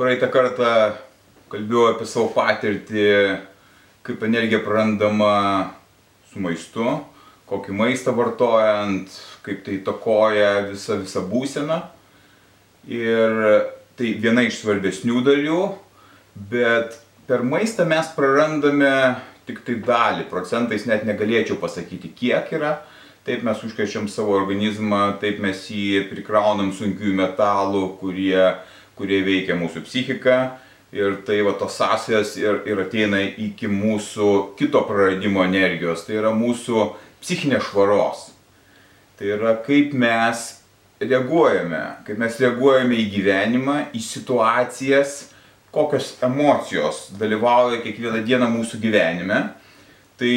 Praeitą kartą kalbėjau apie savo patirtį, kaip energija prarandama su maistu, kokį maistą vartojant, kaip tai takoja visą, visą būseną. Ir tai viena iš svarbesnių dalių, bet per maistą mes prarandame tik tai dalį, procentais net negalėčiau pasakyti, kiek yra taip mes užkrečiam savo organizmą, taip mes jį prikraunam sunkiųjų metalų, kurie, kurie veikia mūsų psichiką. Ir tai va tos sąsajas ir, ir ateina iki mūsų kito praradimo energijos, tai yra mūsų psichinės švaros. Tai yra kaip mes reaguojame, kaip mes reaguojame į gyvenimą, į situacijas, kokios emocijos dalyvauja kiekvieną dieną mūsų gyvenime. Tai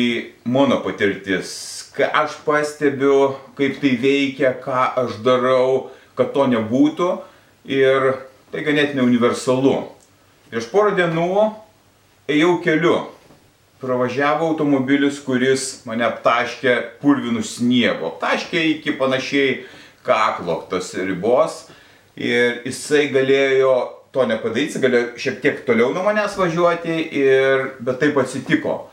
mano patirtis ką aš pastebiu, kaip tai veikia, ką aš darau, kad to nebūtų. Ir tai ganėtinai universalu. Prieš porą dienų ėjau keliu. Pravažiavo automobilis, kuris mane aptaškė purvinų sniego. Aptaškė iki panašiai kaklo tos ribos. Ir jisai galėjo to nepadaryti, galėjo šiek tiek toliau nuo manęs važiuoti, ir, bet taip atsitiko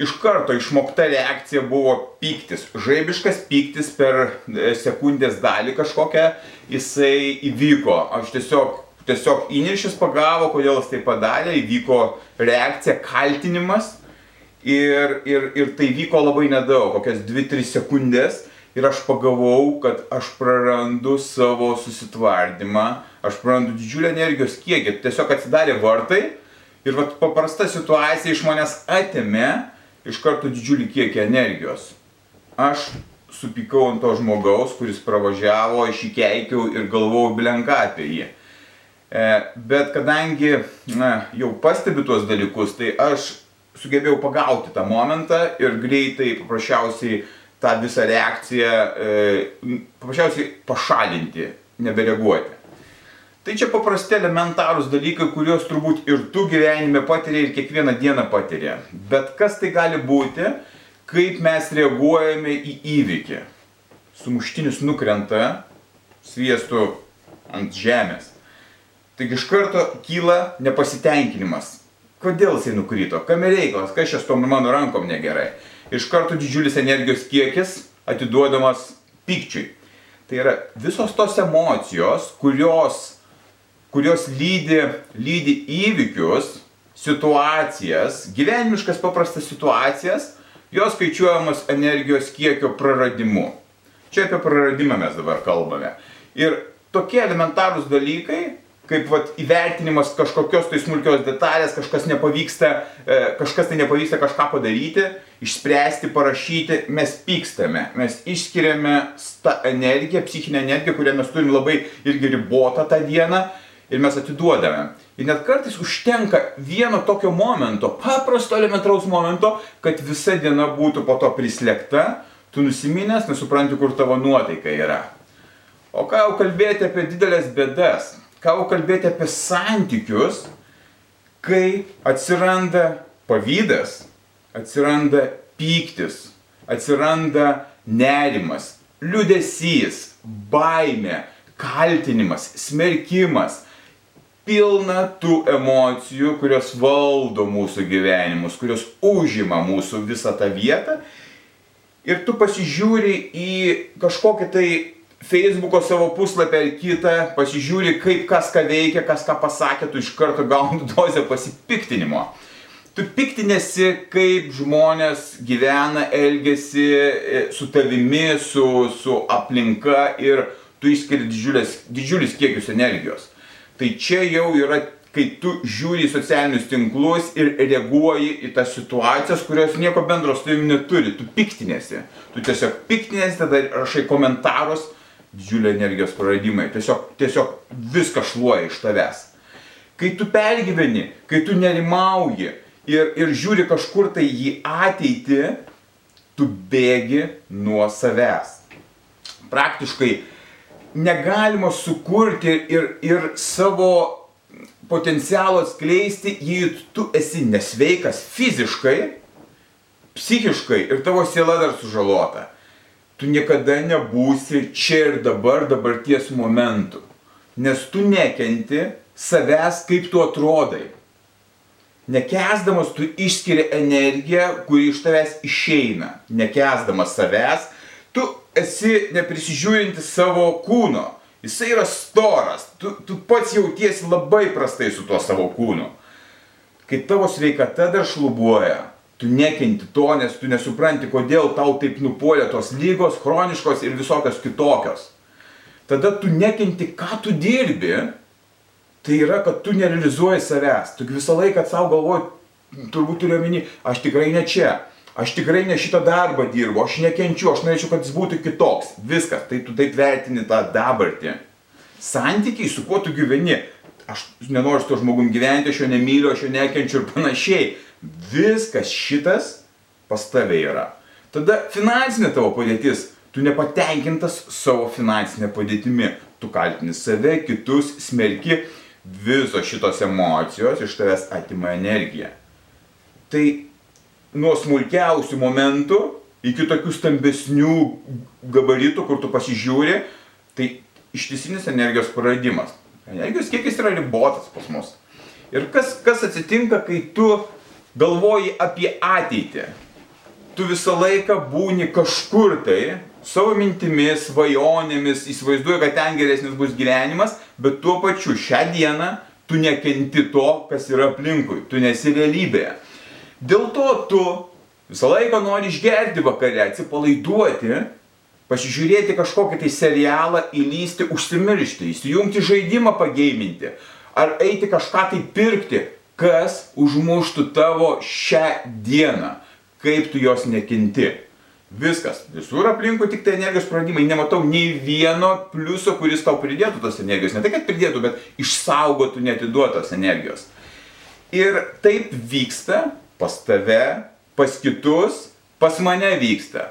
iš karto išmokta reakcija buvo pyktis. Žaibiškas pyktis per e, sekundės dalį kažkokią jisai įvyko. Aš tiesiog, tiesiog įniršis pagavo, kodėl jis tai padarė, įvyko reakcija, kaltinimas. Ir, ir, ir tai vyko labai nedaug, kokias 2-3 sekundės. Ir aš pagavau, kad aš prarandu savo susitvardymą, aš prarandu didžiulę energijos kiekį. Tiesiog atsidarė vartai ir vat, paprasta situacija iš manęs atėmė iš karto didžiulį kiekį energijos. Aš supykau ant to žmogaus, kuris pravažiavo, aš jį keikiau ir galvojau blenka apie jį. E, bet kadangi na, jau pastebiu tuos dalykus, tai aš sugebėjau pagauti tą momentą ir greitai paprasčiausiai tą visą reakciją e, paprasčiausiai pašalinti, nebereaguoti. Tai čia paprasti elementarūs dalykai, kuriuos turbūt ir tu gyvenime patiri ir kiekvieną dieną patiri. Bet kas tai gali būti, kaip mes reaguojame į įvykį. Sumuštinis nukrenta sviestu ant žemės. Taigi iš karto kyla nepasitenkinimas. Kodėl jisai nukrito? Kam reikalas? Kas čia su tom mano rankom negerai? Iš karto didžiulis energijos kiekis atiduodamas pykčiui. Tai yra visos tos emocijos, kurios kurios lydi, lydi įvykius, situacijas, gyvenimiškas paprastas situacijas, jos skaičiuojamos energijos kiekio praradimu. Čia apie praradimą mes dabar kalbame. Ir tokie elementarūs dalykai, kaip vat, įvertinimas kažkokios tai smulkios detalės, kažkas nepavyksta, e, kažkas tai nepavyksta kažką padaryti, išspręsti, parašyti, mes pykstame, mes išskiriame tą energiją, psichinę energiją, kurią mes turim labai irgi ribotą tą dieną ir mes atiduodame. Ir net kartais užtenka vieno tokio momento, paprasto elementaraus momento, kad visa diena būtų po to prislėgta, tu nusiminęs, nesupranti, kur tavo nuotaika yra. O ką jau kalbėti apie didelės bėdas, ką jau kalbėti apie santykius, kai atsiranda pavydas, atsiranda pyktis, atsiranda nerimas, liudesys, baime, kaltinimas, smerkimas, pilna tų emocijų, kurios valdo mūsų gyvenimus, kurios užima mūsų visą tą vietą. Ir tu pasižiūri į kažkokį tai Facebook'o savo puslapį ar kitą, pasižiūri, kaip kas ką veikia, kas ką pasakė, tu iš karto gauni dozę pasipiktinimo. Tu piktinėsi, kaip žmonės gyvena, elgesi e, su tavimi, su, su aplinka ir tu išskiri didžiulis kiekius energijos. Tai čia jau yra, kai tu žiūri į socialinius tinklus ir reaguoji į tas situacijas, kurios nieko bendro su tavimi neturi, tu piktinėsi. Tu tiesiog piktinėsi, tada rašai komentarus, didžiuliai energijos praradimai. Tiesiog, tiesiog viskas šluoja iš tavęs. Kai tu pergyveni, kai tu nerimauji ir, ir žiūri kažkur tai į ateitį, tu bėgi nuo savęs. Praktiškai negalima sukurti ir, ir savo potencialo atskleisti, jei tu esi nesveikas fiziškai, psichiškai ir tavo siela dar sužalota. Tu niekada nebūsi čia ir dabar dabarties momentų. Nes tu nekenti savęs, kaip tu atrodai. Nekesdamas tu išskiri energiją, kuri iš tavęs išeina. Nekesdamas savęs, tu esi neprisižiūrinti savo kūno. Jisai yra storas. Tu, tu pats jautiesi labai prastai su tuo savo kūnu. Kai tavo sveikata dar šlubuoja, tu nekenti to, nes tu nesupranti, kodėl tau taip nupuolė tos lygos, chroniškos ir visokios kitokios. Tada tu nekenti, ką tu dirbi, tai yra, kad tu nerealizuoji savęs. Tu visą laiką savo galvoji, turbūt turiu omeny, aš tikrai ne čia, aš tikrai ne šitą darbą dirbu, aš nekenčiu, aš norėčiau, kad jis būtų kitoks. Viskas, tai tu taip vertini tą dabartį. Santykiai, su kuo tu gyveni, aš nenoriu su to žmogum gyventi, aš jo nemyliu, aš jo nekenčiu ir panašiai. Viskas šitas pas tave yra. Tada finansinė tavo padėtis, tu nepatenkintas savo finansinė padėtimi, tu kaltini save, kitus, smerki visos šitos emocijos iš tavęs atima energiją. Tai nuo smulkiausių momentų iki tokių stambesnių gabaritų, kur tu pasižiūri, tai ištisinis energijos praradimas. Energijos kiekis yra ribotas pas mus. Ir kas, kas atsitinka, kai tu galvoji apie ateitį? Tu visą laiką būni kažkur tai, savo mintimis, svajonėmis, įsivaizduoji, kad ten geresnis bus gyvenimas, bet tuo pačiu šią dieną tu nekenti to, kas yra aplinkui, tu nesi realybėje. Dėl to tu visą laiką nori išgerti vakare, atsipalaiduoti, pasižiūrėti kažkokį tai serialą, įlysti, užsimiršti, įsijungti žaidimą pageiminti, ar eiti kažką tai pirkti, kas užmuštų tavo šią dieną, kaip tu jos nekinti. Viskas. Visur aplinkui tik tai energijos praradimai. Nematau nei vieno pliuso, kuris tau pridėtų tos energijos. Ne tai, kad pridėtų, bet išsaugotų netiduotos energijos. Ir taip vyksta pas tave, pas kitus, pas mane vyksta.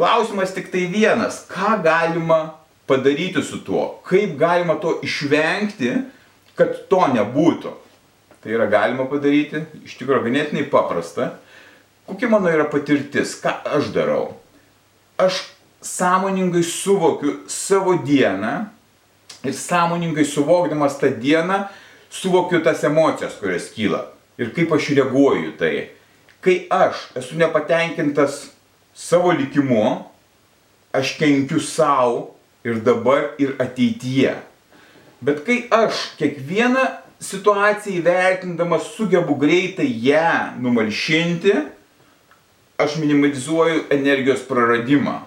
Klausimas tik tai vienas. Ką galima padaryti su tuo? Kaip galima to išvengti, kad to nebūtų? Tai yra galima padaryti, iš tikrųjų ganėtinai paprasta. Kokia mano yra patirtis, ką aš darau? aš sąmoningai suvokiu savo dieną ir sąmoningai suvokdamas tą dieną suvokiu tas emocijas, kurios kyla ir kaip aš reaguoju tai. Kai aš esu nepatenkintas savo likimu, aš kenkiu savo ir dabar ir ateityje. Bet kai aš kiekvieną situaciją įvertindamas sugebu greitai ją numalšinti, aš minimalizuoju energijos praradimą.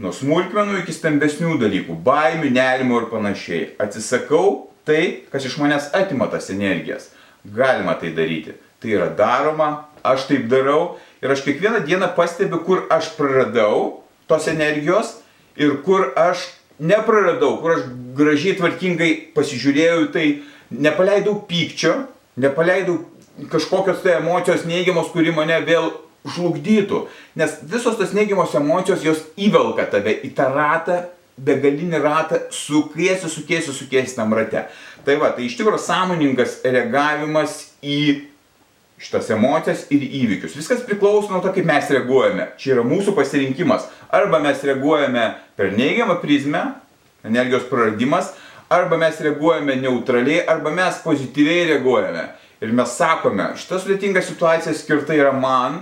Nuo smulkmenų iki stambesnių dalykų, baimių, nerimo ir panašiai. Atsisakau tai, kas iš manęs atima tas energijas. Galima tai daryti. Tai yra daroma, aš taip darau ir aš kiekvieną dieną pastebiu, kur aš praradau tos energijos ir kur aš nepraradau, kur aš gražiai tvarkingai pasižiūrėjau tai, nepaleidau pykčio, nepaleidau kažkokios tai emocijos neigiamos, kuri mane vėl žlugdytų. Nes visos tos neigiamos emocijos jos įvelka tave į tą ratą, begalinį ratą, sukiesi, sukiesi, sukiesi tam rate. Tai va, tai iš tikrųjų sąmoningas reagavimas į šitas emocijas ir įvykius. Viskas priklauso nuo to, kaip mes reaguojame. Čia yra mūsų pasirinkimas. Arba mes reaguojame per neigiamą prizmę, energijos praradimas, arba mes reaguojame neutraliai, arba mes pozityviai reaguojame. Ir mes sakome, šita sudėtinga situacija skirta yra man,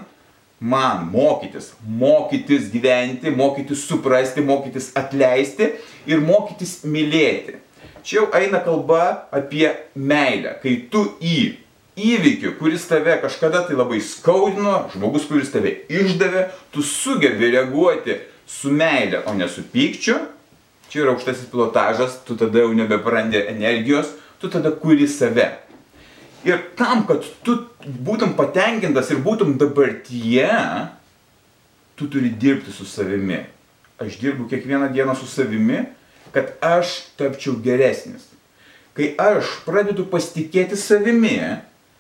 man mokytis, mokytis gyventi, mokytis suprasti, mokytis atleisti ir mokytis mylėti. Čia jau eina kalba apie meilę, kai tu į įvykį, kuris tave kažkada tai labai skaudino, žmogus, kuris tave išdavė, tu sugebi reaguoti su meilė, o ne su pykčiu, čia yra aukštasis pilotažas, tu tada jau nebeprandi energijos, tu tada kuri save. Ir tam, kad tu būtum patenkintas ir būtum dabartyje, tu turi dirbti su savimi. Aš dirbu kiekvieną dieną su savimi kad aš tapčiau geresnis. Kai aš pradedu pasitikėti savimi,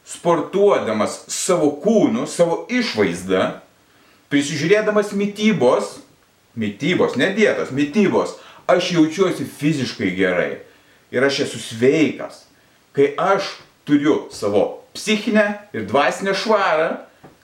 sportuodamas savo kūnu, savo išvaizdą, prisižiūrėdamas mytybos, mytybos, ne dietos, mytybos, aš jaučiuosi fiziškai gerai ir aš esu sveikas. Kai aš turiu savo psichinę ir dvasinę švarą,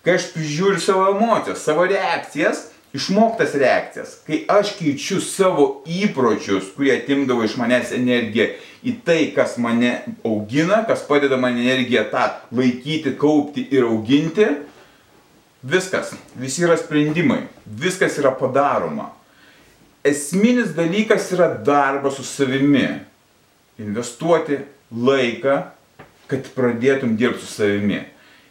kai aš prižiūriu savo emocijas, savo reakcijas, išmoktas reakcijas, kai aš keičiu savo įpročius, kurie atimdavo iš manęs energiją į tai, kas mane augina, kas padeda man energiją tą laikyti, kaupti ir auginti, viskas, visi yra sprendimai, viskas yra padaroma. Esminis dalykas yra darbas su savimi. Investuoti laiką, kad pradėtum dirbti su savimi.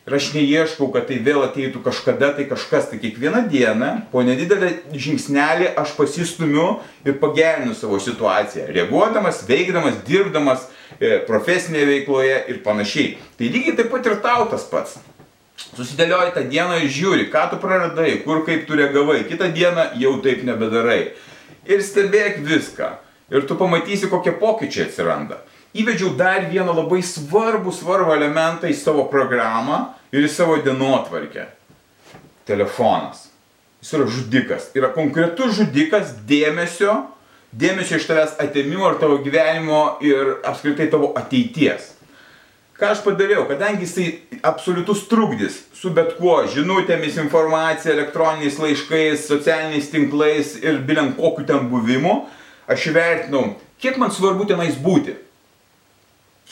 Ir aš neieškau, kad tai vėl ateitų kažkada, tai kažkas, tai kiekvieną dieną, po nedidelį žingsnelį aš pasistumiu ir pagerinu savo situaciją, reaguodamas, veikdamas, dirbdamas e, profesinėje veikloje ir panašiai. Tai lygiai taip pat ir tau tas pats. Susidėlioji tą dieną ir žiūri, ką tu praradai, kur kaip tu reagavai, kitą dieną jau taip nebedarai. Ir stebėk viską. Ir tu pamatysi, kokie pokyčiai atsiranda įvedžiau dar vieną labai svarbų, svarbų elementą į savo programą ir į savo dienotvarkę. Telefonas. Jis yra žudikas. Yra konkretus žudikas dėmesio, dėmesio iš tavęs atimimo ir tavo gyvenimo ir apskritai tavo ateities. Ką aš padariau, kadangi jisai absoliutus trukdis su bet kuo, žinutėmis, informacija, elektroniniais laiškais, socialiniais tinklais ir biliant kokiu ten buvimu, aš įvertinau, kiek man svarbu tenais būti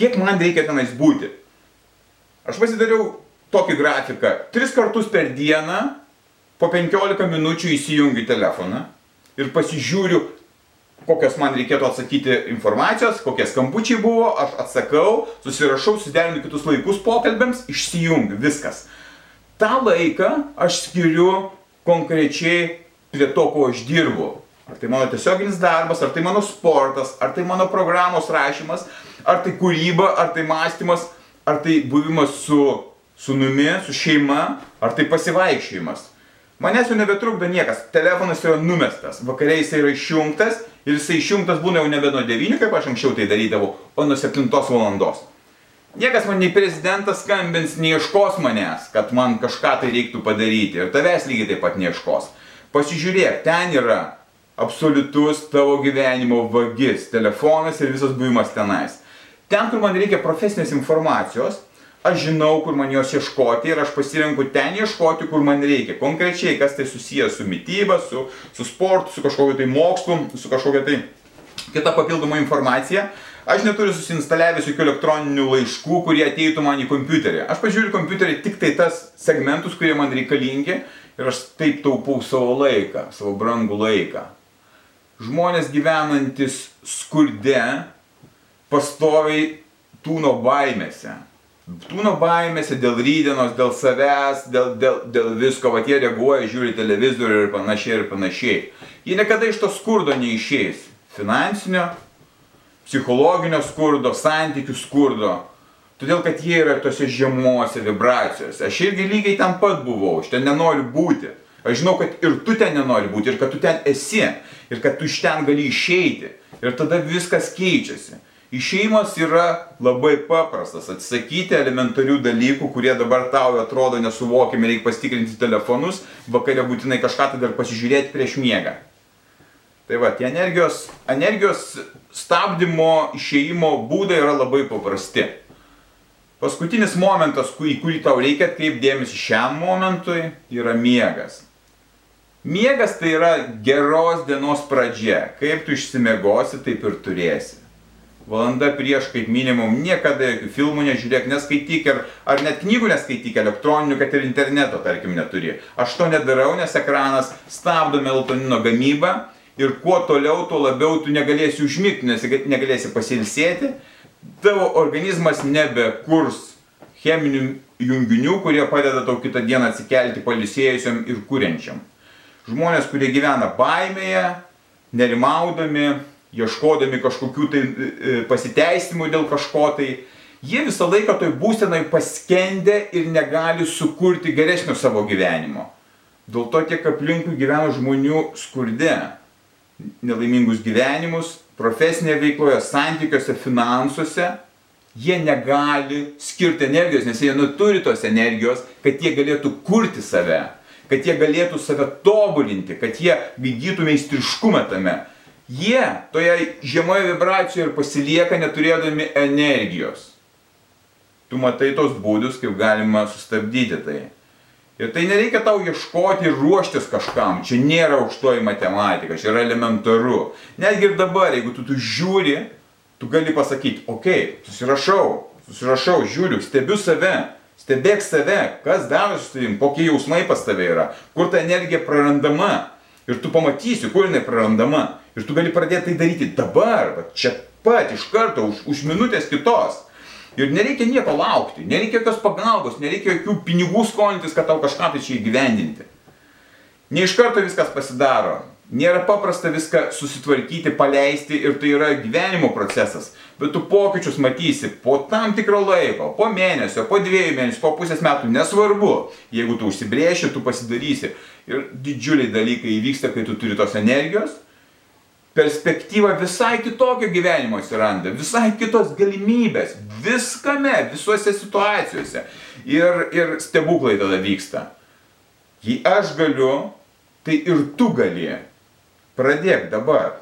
kiek man reikia tenais būti. Aš pasidariau tokį grafiką. Tris kartus per dieną po 15 minučių įsijungiu telefoną ir pasižiūriu, kokios man reikėtų atsakyti informacijos, kokie skambučiai buvo, aš atsakau, susirašau, susiderinu kitus laikus pokalbėms, išsijungiu, viskas. Ta laiką aš skiriu konkrečiai prie to, ko aš dirbu. Ar tai mano tiesioginis darbas, ar tai mano sportas, ar tai mano programos rašymas, ar tai kūryba, ar tai mąstymas, ar tai buvimas su sunumi, su šeima, ar tai pasivaikščiojimas. Manęs jau nebetrukdo niekas, telefonas yra numestas, vakariai jisai yra išjungtas ir jisai išjungtas būna jau nebe nuo 9, kaip aš anksčiau tai darydavau, o nuo 7 valandos. Niekas man nei prezidentas skambins, neieškos manęs, kad man kažką tai reiktų padaryti ir tavęs lygiai taip pat neieškos. Pasižiūrėk, ten yra absoliutus tavo gyvenimo vagis, telefonas ir visas buvimas tenais. Ten, kur man reikia profesinės informacijos, aš žinau, kur man jos ieškoti ir aš pasirenku ten ieškoti, kur man reikia. Konkrečiai, kas tai susijęs su mytyba, su, su sportu, su kažkokiu tai mokslu, su kažkokia tai kita papildoma informacija. Aš neturiu susinstaliavęs jokių elektroninių laiškų, kurie ateitų man į kompiuterį. Aš pažiūriu kompiuterį tik tai tas segmentus, kurie man reikalingi ir aš taip taupau savo laiką, savo brangų laiką žmonės gyvenantis skurde pastoviai tūno baimėse. Tūno baimėse dėl rydienos, dėl savęs, dėl, dėl, dėl visko, va jie reaguoja, žiūri televizorių ir panašiai ir panašiai. Jie niekada iš to skurdo neišeis. Finansinio, psichologinio skurdo, santykių skurdo. Todėl, kad jie yra tose žemuose vibracijose. Aš irgi lygiai ten pat buvau, aš ten nenoriu būti. Aš žinau, kad ir tu ten nenori būti, ir kad tu ten esi, ir kad tu iš ten gali išeiti. Ir tada viskas keičiasi. Išėjimas yra labai paprastas. Atsisakyti elementarių dalykų, kurie dabar tau atrodo nesuvokiami, reikia pasitikrinti telefonus, vakare būtinai kažką tai dar pasižiūrėti prieš miegą. Tai va, tie energijos, energijos stabdymo, išėjimo būdai yra labai paprasti. Paskutinis momentas, į kurį tau reikia atkreipdėmėsi šiam momentui, yra miegas. Miegas tai yra geros dienos pradžia. Kaip tu išsimiegosi, taip ir turėsi. Valanda prieš kaip minimum niekada jokių filmų nežiūrėk, neskaityk ir, ar net knygų neskaityk, elektroninių, kad ir interneto, tarkim, neturi. Aš to nedarau, nes ekranas stabdo melatonino gamybą ir kuo toliau, tuo labiau tu negalėsi užmigti, nes negalėsi pasilsėti, tavo organizmas nebekurs cheminių junginių, kurie padeda tau kitą dieną atsikelti palisėjusiam ir kuriančiam. Žmonės, kurie gyvena baimėje, nerimaudami, ieškodami kažkokių tai e, pasiteisimų dėl kažko tai, jie visą laiką toj būsenai paskendę ir negali sukurti geresnio savo gyvenimo. Dėl to tiek aplinkui gyvena žmonių skurde, nelaimingus gyvenimus, profesinėje veikloje, santykiuose, finansuose, jie negali skirti energijos, nes jie neturi tos energijos, kad jie galėtų kurti save, kad jie galėtų save tobulinti, kad jie įgytų meistriškumą tame. Jie toje žemoje vibracijoje ir pasilieka neturėdami energijos. Tu matai tos būdus, kaip galima sustabdyti tai. Ir tai nereikia tau ieškoti ir ruoštis kažkam. Čia nėra aukštoji matematika, čia yra elementaru. Netgi ir dabar, jeigu tu, tu žiūri, tu gali pasakyti, okei, okay, susirašau, susirašau, žiūriu, stebiu save, stebėk save, kas darosi su tavim, kokie jausmai pas tave yra, kur ta energija prarandama. Ir tu pamatysi, kur jinai prarandama. Ir tu gali pradėti tai daryti dabar, va, čia pat, iš karto, už, už minutės kitos. Ir nereikia nieko laukti, nereikia jokios pagalbos, nereikia jokių pinigų skolintis, kad tau kažką tai čia įgyvendinti. Ne iš karto viskas pasidaro. Nėra paprasta viską susitvarkyti, paleisti ir tai yra gyvenimo procesas. Bet tu pokyčius matysi po tam tikro laiko, po mėnesio, po dviejų mėnesių, po pusės metų, nesvarbu. Jeigu tu užsibrieši, tu pasidarysi. Ir didžiuliai dalykai įvyksta, kai tu turi tos energijos perspektyva visai kitokio gyvenimo atsiranda, visai kitos galimybės, viskame, visuose situacijose. Ir, ir stebuklai tada vyksta. Jei aš galiu, tai ir tu gali. Pradėk dabar.